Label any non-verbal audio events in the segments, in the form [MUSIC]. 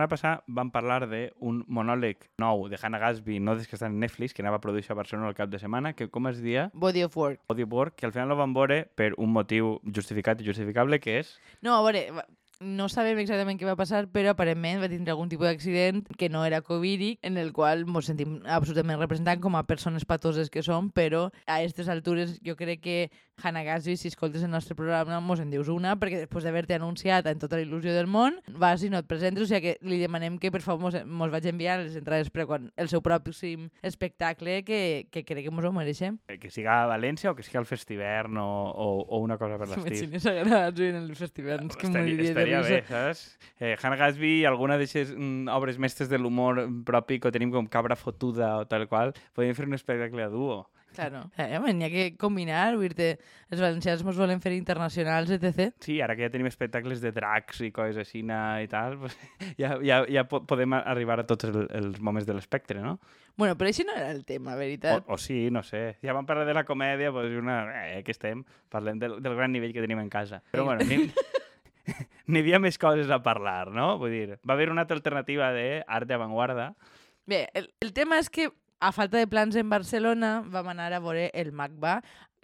setmana passada vam parlar d'un monòleg nou de Hannah Gatsby, no des que està en Netflix, que anava a produir a Barcelona el cap de setmana, que com es dia? Body of Work. Body of Work, que al final lo van veure per un motiu justificat i justificable, que és... No, a veure, no sabem exactament què va passar, però aparentment va tindre algun tipus d'accident que no era covídic, en el qual ens sentim absolutament representant com a persones patoses que som, però a aquestes altures jo crec que Hannah Gatsby, si escoltes el nostre programa, mos en dius una, perquè després d'haver-te anunciat en tota la il·lusió del món, vas i no et presentes, o sigui que li demanem que per favor mos, mos vaig enviar les entrades per quan el seu pròxim espectacle, que, que crec que mos ho mereixem. que siga a València o que siga al Festivern o, o, o una cosa per [LAUGHS] l'estil. T'imagines a Gatsby en el festival, és que moriria de estaria bé, saps? Eh, Hannah Gatsby, alguna d'aquestes mm, obres mestres de l'humor propi que tenim com cabra fotuda o tal qual, podríem fer un espectacle a duo. Claro. Eh, home, n'hi ha que combinar, vull dir els valencians mos volen fer internacionals, etc. Sí, ara que ja tenim espectacles de dracs i coses així i tal, pues, [LAUGHS] ja, ja, ja po podem arribar a tots el, els moments de l'espectre, no? Bueno, però això no era el tema, veritat. O, o sí, no sé. Ja vam parlar de la comèdia, doncs una... Eh, que estem, parlem del, del gran nivell que tenim en casa. Però bueno, ni, [LAUGHS] n'hi havia més coses a parlar, no? Vull dir, va haver una altra alternativa d'art d'avantguarda. Bé, el, el tema és que, a falta de plans en Barcelona, vam anar a veure el MACBA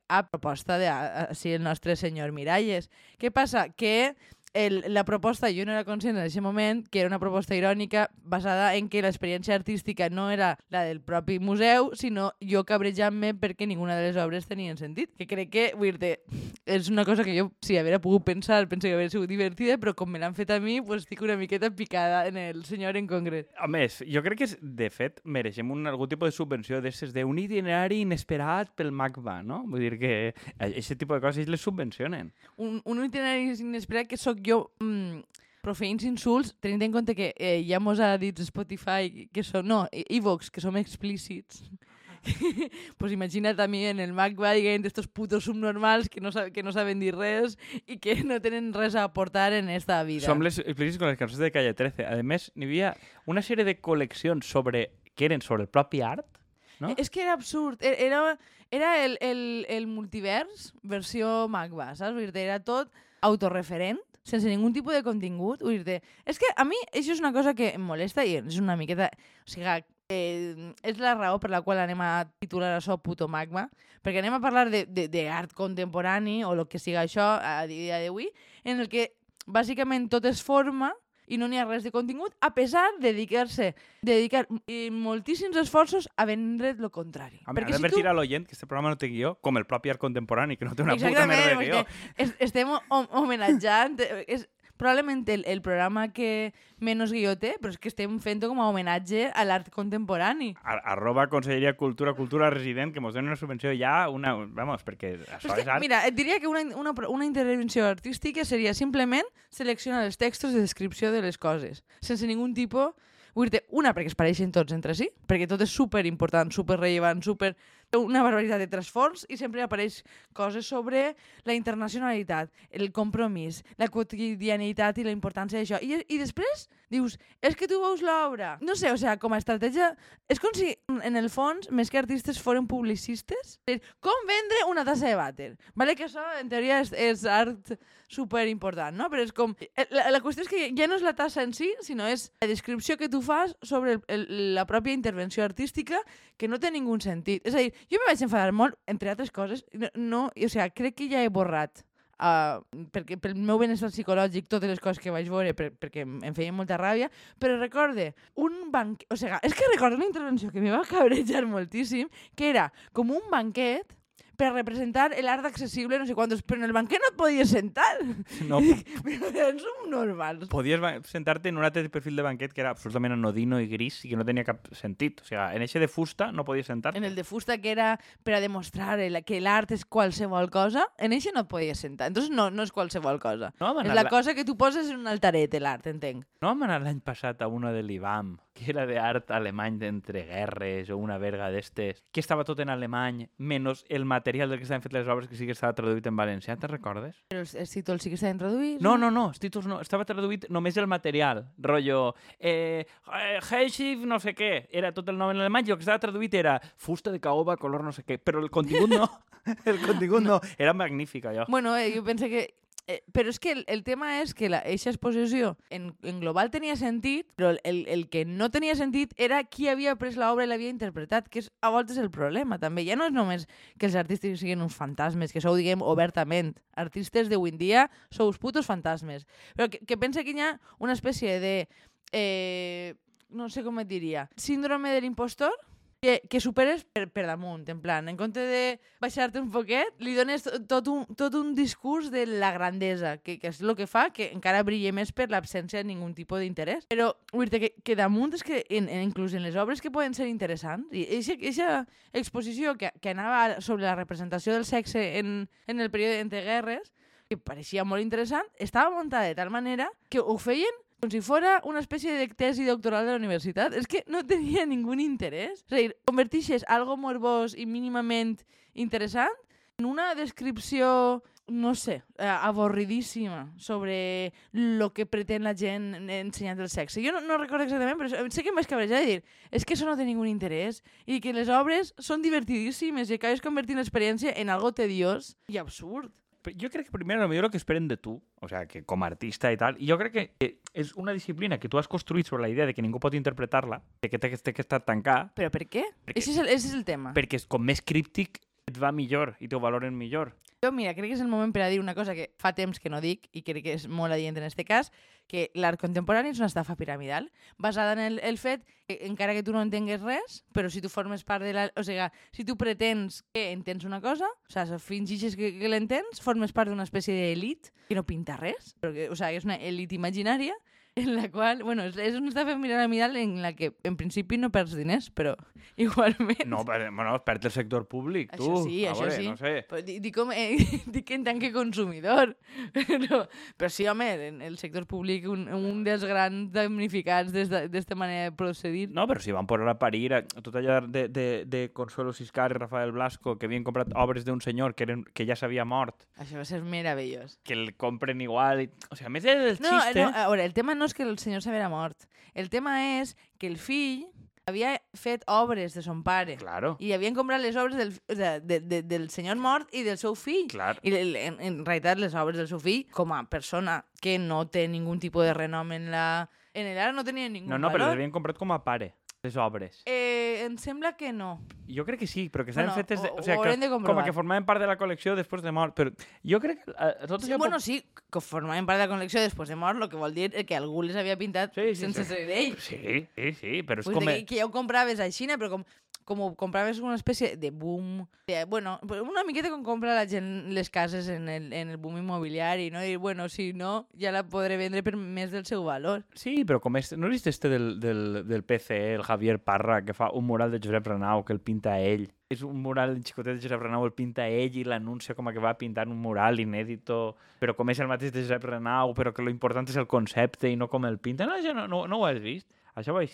a proposta de a, a, sí, el nostre senyor Miralles. Què passa? Que el, la proposta, jo no era conscient en aquest moment, que era una proposta irònica basada en que l'experiència artística no era la del propi museu, sinó jo cabrejant-me perquè ninguna de les obres tenien sentit. Que crec que, vull dir és una cosa que jo, si haguera pogut pensar, penso que hauria sigut divertida, però com me l'han fet a mi, pues, estic una miqueta picada en el senyor en concret. A més, jo crec que, és- de fet, mereixem un, algun tipus de subvenció d'esses d'un itinerari inesperat pel MACBA, no? Vull dir que aquest tipus de coses ells les subvencionen. un, un itinerari inesperat que sóc jo mm, profeint insults, tenint en compte que eh, ja mos ha dit Spotify que són, no, Evox, que som explícits. [LAUGHS] pues imagina't a mi en el MACBA dient d'estos putos subnormals que no, que no saben dir res i que no tenen res a aportar en esta vida. Som les explícits con les cançons de Calle 13. A més, n'hi havia una sèrie de col·leccions sobre que eren sobre el propi art, no? És que era absurd. E- Era, era el, el, el multivers versió MACBA, saps? Era tot autorreferent, sense ningun tipus de contingut. Vull dir és que a mi això és una cosa que em molesta i és una miqueta... O sigui, eh, és la raó per la qual anem a titular això puto magma, perquè anem a parlar d'art contemporani o el que siga això a dia d'avui, en el que bàsicament tot es forma i no n'hi ha res de contingut, a pesar de dedicar-se, de dedicar moltíssims esforços a vendre el contrari. A veure, advertir a l'oient que este programa no té guió, com el propi art contemporani, que no té una puta Exactament, merda de guió. perquè es, estem hom- homenatjant... eh, És probablement el, el programa que menys guió té, però és que estem fent-ho com a homenatge a l'art contemporani. A- Arroba Conselleria Cultura, Cultura Resident, que mos donen una subvenció ja, una... Vamos, perquè això Però és és que, art. mira, et diria que una, una, una intervenció artística seria simplement seleccionar els textos de descripció de les coses, sense ningun tipus... Vull dir una, perquè es pareixen tots entre si, perquè tot és super important, super rellevant, super... una barbaritat de trasfons i sempre apareix coses sobre la internacionalitat, el compromís, la quotidianitat i la importància d'això. I, I després dius, és que tu veus l'obra. No sé, o sigui, com a estratègia, és com si, en el fons, més que artistes foren publicistes. Com vendre una tassa de vàter. Vale que això, en teoria, és, és art super important, no? Però és com... eh, La, la qüestió és que ja no és la tassa en si, sinó és la descripció que tu fas sobre el, el, la pròpia intervenció artística que no té ningú sentit. És a dir, jo me vaig enfadar molt, entre altres coses, no, no o sigui, crec que ja he borrat uh, perquè pel meu benestar psicològic totes les coses que vaig veure per, perquè em, feien molta ràbia, però recorde un banquet, o sigui, és que recordo una intervenció que me va cabrejar moltíssim, que era com un banquet per representar l'art accessible, no sé quantos, però en el banquet no et podies sentar. No, [LAUGHS] però som normals. podies sentar-te en un altre perfil de banquet que era absolutament anodino i gris i que no tenia cap sentit. O sigui, en eixe de fusta no podies sentar-te. En el de fusta, que era per a demostrar el, que l'art és qualsevol cosa, en eixe no et podies sentar. Entonces no, no és qualsevol cosa. No, és la- cosa que tu poses en un altaret, l'art, entenc. No vam anar l'any passat a una de l'IBAM, que era d'art alemany d'entreguerres o una verga d'estes, que estava tot en alemany, menys el material del que estaven fet les obres que sí que estava traduït en valencià, te'n recordes? Però els, els títols sí que s'han traduït. No, no, no, els títols no, estava traduït només el material, rotllo, eh, eh, no sé què, era tot el nom en alemany i el que estava traduït era fusta de caoba color no sé què, però el contingut no, [LAUGHS] el contingut no, era magnífic allò. Bueno, eh, jo penso que Eh, però és que el, el tema és que aquesta exposició en, en global tenia sentit, però el, el que no tenia sentit era qui havia pres l'obra i l'havia interpretat, que és a voltes el problema també. Ja no és només que els artistes siguin uns fantasmes, que ho diguem obertament. Artistes d'avui en dia sou putos fantasmes. Però que, que pensa que hi ha una espècie de... Eh, no sé com et diria, síndrome de l'impostor, que, que superes per, per damunt, en plan, en compte de baixar-te un poquet, li dones tot un, tot un discurs de la grandesa, que, que és el que fa que encara brille més per l'absència de ningun tipus d'interès. Però, vull dir que, que damunt és que, en, en, inclús en les obres que poden ser interessants, i aquesta exposició que, que anava sobre la representació del sexe en, en el període entreguerres, que pareixia molt interessant, estava muntada de tal manera que ho feien com si fora una espècie de tesi doctoral de la universitat. És que no tenia ningú interès. És a dir, convertixes algo morbós i mínimament interessant en una descripció, no sé, eh, avorridíssima sobre lo que pretén la gent ensenyant el sexe. Jo no, no recordo exactament, però sé que em vaig cabrejar de dir és que això no té ningú interès i que les obres són divertidíssimes i acabes convertint l'experiència en algo tediós i absurd jo crec que primer el millor que esperen de tu, o sea, que com a artista i tal, i jo crec que és una disciplina que tu has construït sobre la idea de que ningú pot interpretar-la, que té, té que estar tancat. Però per què? Perquè, ese, és el, ese és el tema. Perquè com més críptic et va millor i t'ho valoren millor. Jo, mira, crec que és el moment per a dir una cosa que fa temps que no dic i crec que és molt adient en aquest cas, que l'art contemporani és una estafa piramidal, basada en el, el fet que encara que tu no entengues res, però si tu formes part de la... O sigui, si tu pretens que entens una cosa, o sigui, fingixes que, que l'entens, formes part d'una espècie d'elit que no pinta res, però que, o sigui, és una elit imaginària [LAUGHS] en la qual, bueno, és una estafa piramidal en la que en principi no perds diners, però [LAUGHS] igualment... No, però, bueno, perd el sector públic, tu. Això sí, a això veure, sí. No sé. Però dic, dic, com, eh, [LAUGHS] dic en tant que consumidor. Però, però sí, home, en el sector públic un, un dels grans damnificats d'esta manera de procedir. No, però si van posar a parir a, tot allò de, de, de Consuelo Siscar i Rafael Blasco, que havien comprat obres d'un senyor que, eren, que ja s'havia mort. Això va ser meravellós. Que el compren igual. I... O sigui, a més del no, xiste... No, a veure, el tema no és que el senyor s'havia mort. El tema és que el fill havia fet obres de son pare. Claro. I havien comprat les obres del, de, de, de, del senyor mort i del seu fill. Clar. I en, en realitat les obres del seu fill, com a persona que no té ningun tipus de renom en la... En el ara no tenia ningú No, no, valor. però les havien comprat com a pare, les obres. Eh, em sembla que no. Jo crec que sí, però que estaven Bueno, fetes... De, ho- o sigui, que, de com a que formaven part de la col·lecció després de mort. Però jo crec que eh, tot Sí, això... bueno, sí, que formaven part de la col·lecció després de mort, el que vol dir que algú les havia pintat Sí, sí, sense sí. ser d'ell. Sí, sí, sí, però és Pues com... que, que ja ho compraves a Xina, però com, com compraves una espècie de boom. De, bueno, una miqueta com compra la gent les cases en el, en el boom immobiliari, no? I, bueno, si no, ja la podré vendre per més del seu valor. Sí, però com este, no vist este del, del, del PCE, el Javier Parra, que fa un mural de Josep Renau, que el pinta ell. És un mural xicotet de Josep Renau, el pinta ell i l'anuncia com a que va pintar un mural inèdito, però com és el mateix de Josep Renau, però que lo important és el concepte i no com el pinta. No, això no, no, no ho has vist? Això ho vaig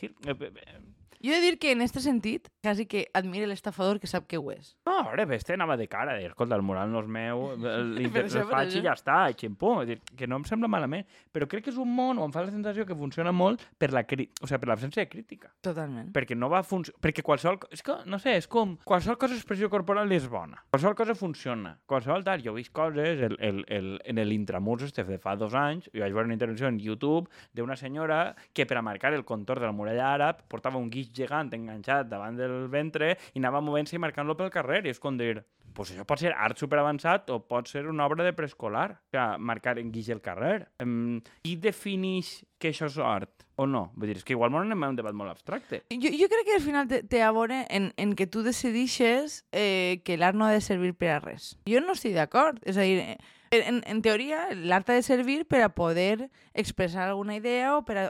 dir. Jo he de dir que en aquest sentit, quasi que admire l'estafador que sap que ho és. No, a veure, este anava de cara, de, escolta, el mural no és meu, [LAUGHS] això, el faig i ja està, i ximpú. És dir, que no em sembla malament, però crec que és un món o em fa la sensació que funciona molt per la cri... o sigui, per l'absència de crítica. Totalment. Perquè no va funcionar... Perquè qualsevol... És que, no sé, és com... Qualsevol cosa d'expressió corporal és bona. Qualsevol cosa funciona. Qualsevol tal... Jo he vist coses... El, el, el, en l'intramurs este de fa dos anys, jo vaig veure una intervenció en YouTube d'una senyora que per a marcar el contorn de la muralla àrab portava un guix gegant enganxat davant del ventre i anava movent-se i marcant-lo pel carrer. I és com dir... Pues això pot ser art superavançat o pot ser una obra de preescolar. Sigui, marcar en guix el carrer. Um, qui defineix que això és art o no? Vull dir, és que igual anem a un debat molt abstracte. Jo, jo crec que al final té, té a veure en, en que tu decidixes eh, que l'art no ha de servir per a res. Jo no estic d'acord. És a dir, eh, en, en teoria, l'art ha de servir per a poder expressar alguna idea o per a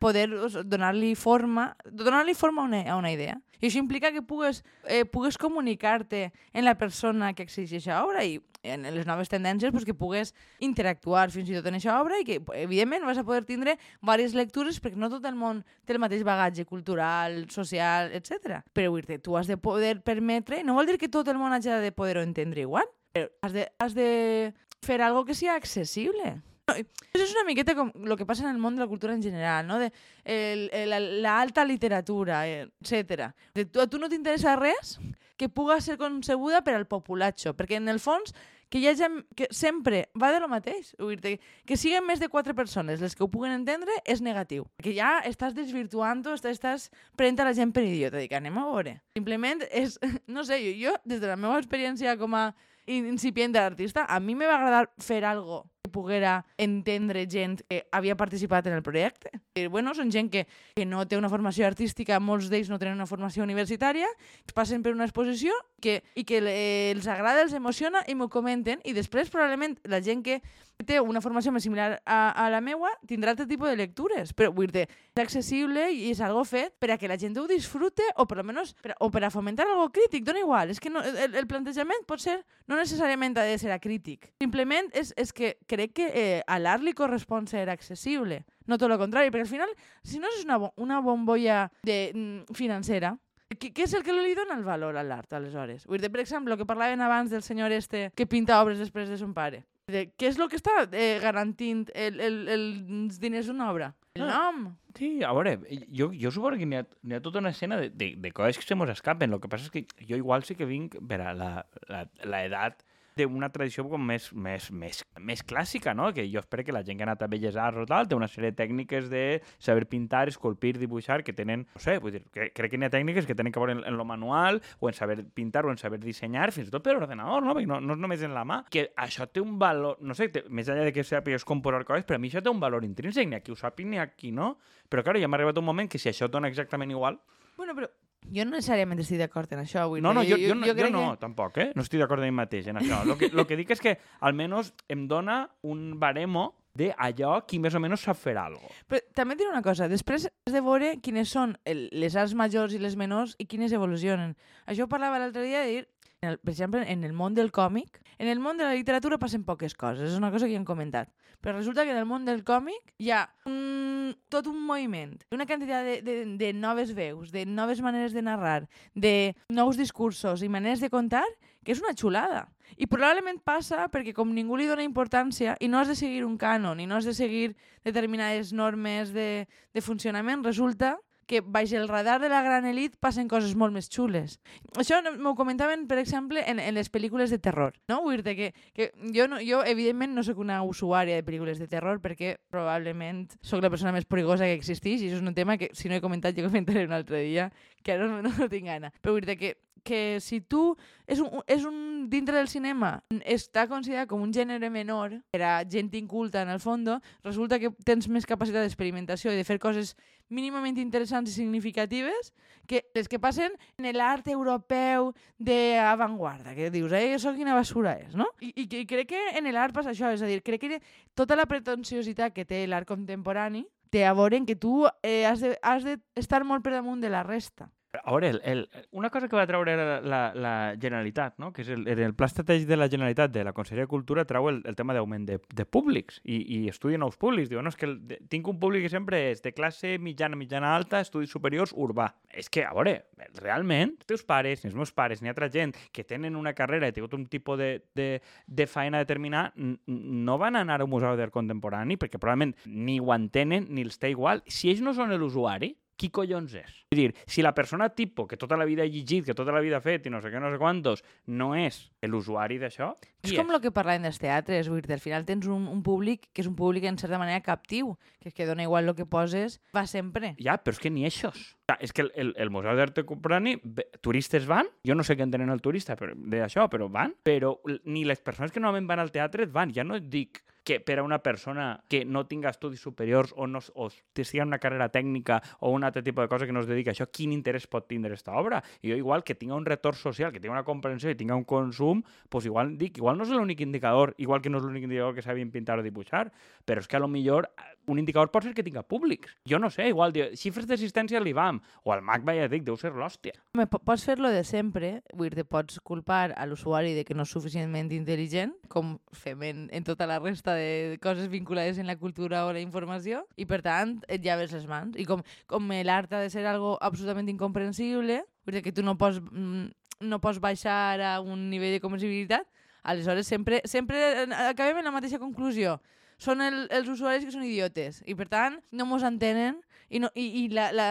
poder donar-li forma, donar-li forma a una, a una idea. I això implica que pugues, eh, pugues comunicar-te en la persona que exigeix aquesta obra i en les noves tendències pues, que pugues interactuar fins i tot en aquesta obra i que, evidentment, vas a poder tindre diverses lectures perquè no tot el món té el mateix bagatge cultural, social, etc. Però dir tu has de poder permetre, no vol dir que tot el món hagi de poder-ho entendre igual, però has de, has de fer algo que sigui accessible. Això és una miqueta com el que passa en el món de la cultura en general, no? De el, el, la alta literatura, etc. A tu no t'interessa res que puga ser concebuda per al populatxo, perquè en el fons que hi ha gent que sempre va de lo mateix. Dir que siguin més de quatre persones les que ho puguen entendre és negatiu. Que ja estàs desvirtuant-ho, estàs, prenent la gent per idiota. Dic, anem a veure. Simplement és, [LAUGHS] no sé, jo, jo des de la meva experiència com a incipient d'artista, a mi me va agradar fer algo poguera entendre gent que havia participat en el projecte. I, bueno, són gent que, que no té una formació artística, molts d'ells no tenen una formació universitària, passen per una exposició que, i que els agrada, els emociona i m'ho comenten i després probablement la gent que té una formació més similar a, a la meua tindrà aquest tipus de lectures, però vull dir és accessible i és algo fet per a que la gent ho disfrute o per almenys per, o per a fomentar algo crític, dona igual, és que no, el, el plantejament pot ser no necessàriament ha de ser acrític, simplement és, és que crec que eh, a l'art li correspon ser accessible, no tot el contrari, perquè al final, si no és una, una bombolla de, mm, financera, què, què és el que li dona el valor a l'art, aleshores? Vull dir, per exemple, el que parlaven abans del senyor este que pinta obres després de son pare. De, què és el que està eh, garantint el, el, el, els diners d'una obra? El ah, nom. Sí, a veure, jo, jo suposo que n'hi ha, ha tota una escena de, de, de coses que se mos escapen. El que passa és que jo igual sí que vinc per a l'edat d'una tradició com més, més, més, més clàssica, no? Que jo espero que la gent que ha anat a Belles Arts o tal té una sèrie de tècniques de saber pintar, esculpir, dibuixar, que tenen, no sé, vull dir, que, crec que hi ha tècniques que tenen que veure en, en lo manual, o en saber pintar, o en saber dissenyar, fins i tot per ordenador, no? No, no és només en la mà. Que això té un valor, no sé, té, més enllà de que sàpigues composar coses, però a mi això té un valor intrínsec, ni aquí ho sàpiga ni aquí no. Però, clar, ja m'ha arribat un moment que si això dona exactament igual... Bueno, però jo no necessàriament estic d'acord en això. Vull no, no, jo, jo, jo, jo, jo no, que... tampoc, eh? No estic d'acord amb mi mateix en això. Lo que, lo que dic és que almenys em dona un baremo de allò qui més o menys sap fer alguna cosa. Però també et diré una cosa, després has de veure quines són el, les arts majors i les menors i quines evolucionen. Això ho parlava l'altre dia de dir en el, per exemple, en el món del còmic, en el món de la literatura passen poques coses, és una cosa que ja hem comentat. Però resulta que en el món del còmic hi ha un, tot un moviment, una quantitat de, de, de noves veus, de noves maneres de narrar, de nous discursos i maneres de contar, que és una xulada. I probablement passa perquè com ningú li dona importància i no has de seguir un cànon i no has de seguir determinades normes de, de funcionament, resulta que baix el radar de la gran elit passen coses molt més xules. Això m'ho comentaven, per exemple, en, en les pel·lícules de terror. No? Vull dir que, que jo, no, jo, evidentment, no sóc una usuària de pel·lícules de terror perquè probablement sóc la persona més perigosa que existeix i això és un tema que, si no he comentat, jo comentaré un altre dia, que ara no, no tinc gana. Però vull dir que que si tu és un, és un dintre del cinema està considerat com un gènere menor per a gent inculta en el fons, resulta que tens més capacitat d'experimentació i de fer coses mínimament interessants i significatives que les que passen en l'art europeu d'avantguarda, que dius, eh, això quina basura és, no? I, i, i crec que en l'art passa això, és a dir, crec que tota la pretensiositat que té l'art contemporani té a veure que tu eh, has d'estar de, molt per damunt de la resta. A veure, el, el, una cosa que va treure la, la, la Generalitat, no? que és el, el pla estratègic de la Generalitat de la Conselleria de Cultura treu el, el tema d'augment de, de públics i, i estudia nous públics. Diu, no, és que el, de, tinc un públic que sempre és de classe mitjana, mitjana alta, estudis superiors, urbà. És que, a veure, realment, els teus pares, ni els meus pares, ni altra gent que tenen una carrera i tingut un tipus de, de, de feina determinada, no van anar a un museu d'art contemporani perquè probablement ni ho entenen ni els té igual. Si ells no són l'usuari, qui collons és? És dir, si la persona tipo que tota la vida ha llegit, que tota la vida ha fet i no sé què, no sé quantos, no és l'usuari d'això, és com el que parlàvem dels teatres, vull dir, al final tens un, un públic que és un públic en certa manera captiu, que és que dona igual el que poses, va sempre. Ja, però és que ni això. És que el, el, el Museu d'Art Contemporani, turistes van, jo no sé què entenen el turista d'això, però van, però ni les persones que normalment van al teatre van, ja no et dic que per a una persona que no tinga estudis superiors o, no, o sigui una carrera tècnica o un altre tipus de cosa que no es dedica a això, quin interès pot tindre aquesta obra? I jo igual que tinga un retorn social, que tinga una comprensió i tinga un consum, pues igual dic, igual no és l'únic indicador, igual que no és l'únic indicador que sabien pintar o dibuixar, però és que a lo millor un indicador pot ser que tinga públics. Jo no sé, igual, xifres d'assistència a l'IBAM o al MAC, ja dic, deu ser l'hòstia. Pots fer-lo de sempre, vull dir, pots culpar a l'usuari de que no és suficientment intel·ligent, com fem en, en tota la resta de coses vinculades en la cultura o la informació, i per tant et llaves les mans. I com, com l'art ha de ser algo absolutament incomprensible, vull dir que tu no pots, mm, no pots baixar a un nivell de comprensibilitat, aleshores sempre, sempre acabem en la mateixa conclusió són el, els usuaris que són idiotes i per tant no mos entenen i, no, i, i la, la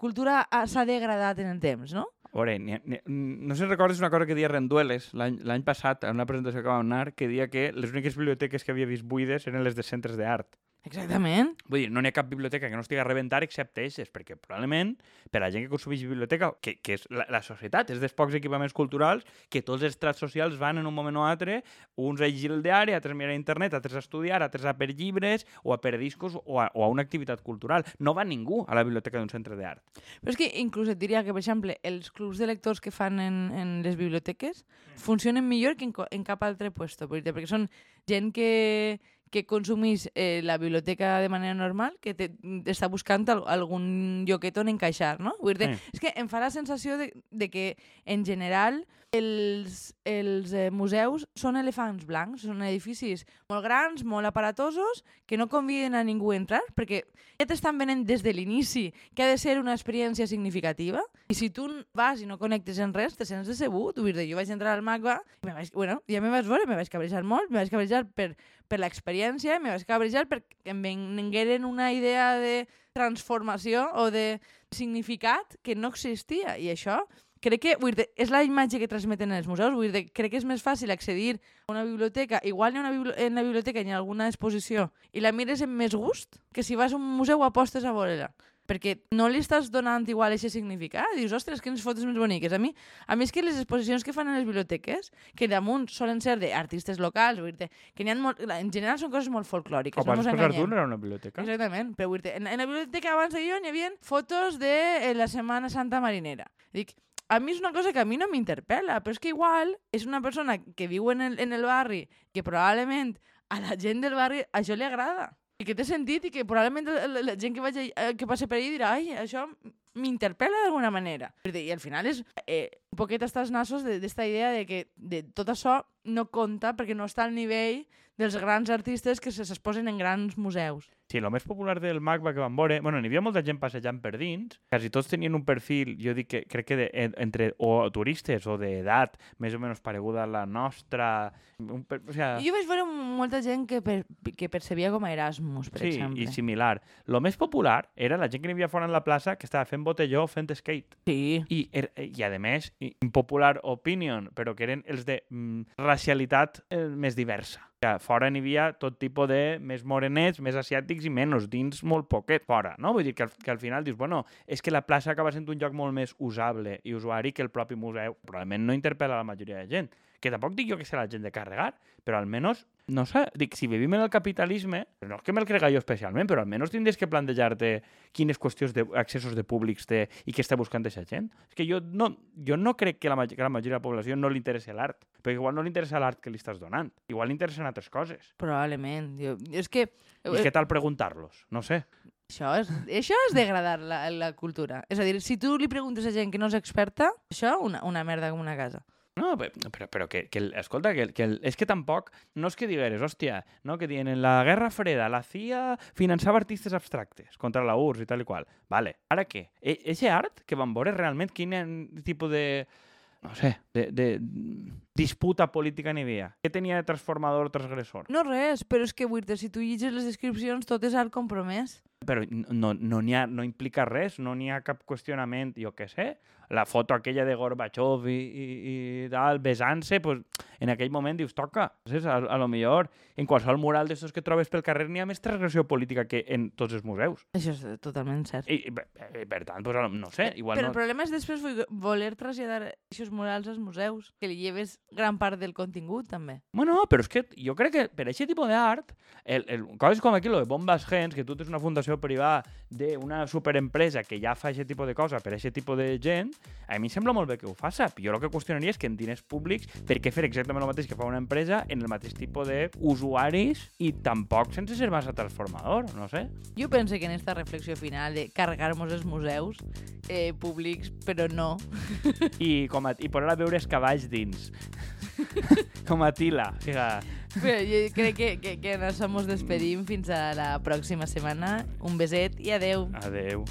cultura ha- s'ha degradat en el temps, no? A veure, ni, ni, no sé si recordes una cosa que deia Rendueles l'any passat, en una presentació que vam anar, que deia que les úniques biblioteques que havia vist buides eren les de centres d'art. Exactament. Vull dir, no n'hi ha cap biblioteca que no estigui a rebentar excepte eixes, perquè probablement per a la gent que consumeix biblioteca, que, que és la, la societat, és dels pocs equipaments culturals que tots els trats socials van en un moment o altre, uns a llegir el diari, altres a mirar a internet, altres a estudiar, altres a per llibres o a per discos o a, o a una activitat cultural. No va ningú a la biblioteca d'un centre d'art. Però és que inclús et diria que, per exemple, els clubs de lectors que fan en, en les biblioteques funcionen millor que en, en cap altre per dir-te, perquè són gent que, que consumís eh, la biblioteca de manera normal, que te, està buscant al, algun lloquet on encaixar, no? Vull dir Sí. és que em fa la sensació de, de que, en general, els, els eh, museus són elefants blancs, són edificis molt grans, molt aparatosos, que no conviden a ningú a entrar, perquè ja t'estan venent des de l'inici que ha de ser una experiència significativa, i si tu vas i no connectes en res, te sents decebut. Vull dir, jo vaig entrar al MACBA, i me vaig, bueno, ja me vaig veure, me vaig cabrejar molt, me vaig cabrejar per, per l'experiència, me vaig cabrejar perquè em vengueren una idea de transformació o de significat que no existia, i això crec que vull dir, és la imatge que transmeten els museus. Vull dir, crec que és més fàcil accedir a una biblioteca, igual ha una bibli en la biblioteca ni alguna exposició, i la mires amb més gust que si vas a un museu apostes a veure-la perquè no li estàs donant igual aquest significat. Dius, ostres, quines fotos més boniques. A mi, a mi és que les exposicions que fan a les biblioteques, que damunt solen ser d'artistes locals, vull dir que n'hi ha molt, en general són coses molt folclòriques, O no enganyem. tu era una biblioteca? Exactament, però vull dir, en, en la biblioteca abans de jo n'hi havia fotos de eh, la Setmana Santa Marinera. Dic, a mi és una cosa que a mi no m'interpel·la, però és que igual és una persona que viu en el, en el barri que probablement a la gent del barri això li agrada i que té sentit i que probablement la, la, gent que, vagi, eh, que passe per allà dirà ai, això m'interpel·la d'alguna manera. I al final és eh, un poquet estar als nassos d'esta idea de que de tot això no compta perquè no està al nivell dels grans artistes que se s'exposen en grans museus. Sí, el més popular del MACBA que vam veure... Bueno, n'hi havia molta gent passejant per dins, quasi tots tenien un perfil, jo dic que crec que de, en- entre o turistes o d'edat més o menys pareguda a la nostra... Un, per, o sea, Jo vaig veure molta gent que, per, que percebia com a Erasmus, per sí, exemple. i similar. Lo més popular era la gent que n'hi havia fora en la plaça que estava fent botelló, fent skate. Sí. I, er, i a més, impopular opinion, però que eren els de mm, racialitat eh, més diversa. Sigui, fora n'hi havia tot tipus de més morenets, més asiàtics i menys, dins molt poquet fora, no? Vull dir que al, que al final dius, bueno, és que la plaça acaba sent un lloc molt més usable i usuari que el propi museu. Probablement no interpel·la la majoria de gent. Que tampoc dic jo que serà la gent de carregar, però almenys, no sé, dic, si vivim en el capitalisme, no és que me'l crega jo especialment, però almenys tindries que plantejar-te quines qüestions d'accessos de públics té i què està buscant aquesta gent. És que jo no, jo no crec que la, que la majoria de la població no li interessi l'art, perquè igual no li interessa l'art que li estàs donant, igual li interessen altres coses. Probablement. Jo, és que I què tal preguntar-los? No sé. això és, això és degradar la, la cultura. És a dir, si tu li preguntes a gent que no és experta, això una, una merda com una casa. No, pe- però, però que, que escolta, que, que el, és que tampoc, no és que digueres, hòstia, no, que diuen en la Guerra Freda la CIA finançava artistes abstractes contra la URSS i tal i qual. Vale, ara què? E, eixe art que van veure realment quin tipus de, no sé, de, de disputa política n'hi havia? Què tenia de transformador transgressor? No res, però és que vull si tu llegis les descripcions, tot és art compromès. Però no, no, ha, no implica res, no n'hi ha cap qüestionament, jo què sé. La foto aquella de Gorbachev i, i, i tal, besant-se, pues, en aquell moment dius, toca. Saps? A, a lo millor, en qualsevol mural d'estos que trobes pel carrer n'hi ha més transgressió política que en tots els museus. Això és totalment cert. I, i, per- i per tant, pues, no sé, igual Però el no... problema és després vo- voler traslladar aquests murals als museus, que li lleves gran part del contingut, també. Bueno, però és que jo crec que per aquest tipus d'art, el, el, coses com aquí, lo de Bombas Gens, que tu tens una fundació privada d'una superempresa que ja fa aquest tipus de cosa per aquest tipus de gent, a mi em sembla molt bé que ho faça. Jo el que qüestionaria és que en diners públics, per què fer exactament el mateix que fa una empresa en el mateix tipus d'usuaris i tampoc sense ser massa transformador, no sé. Jo penso que en esta reflexió final de carregar-nos els museus eh, públics, però no. I, com a, i posar a veure els cavalls dins. [LAUGHS] com a tila. Figa. Però jo crec que, que, que ens mos despedim fins a la pròxima setmana. Un beset i adeu. Adeu.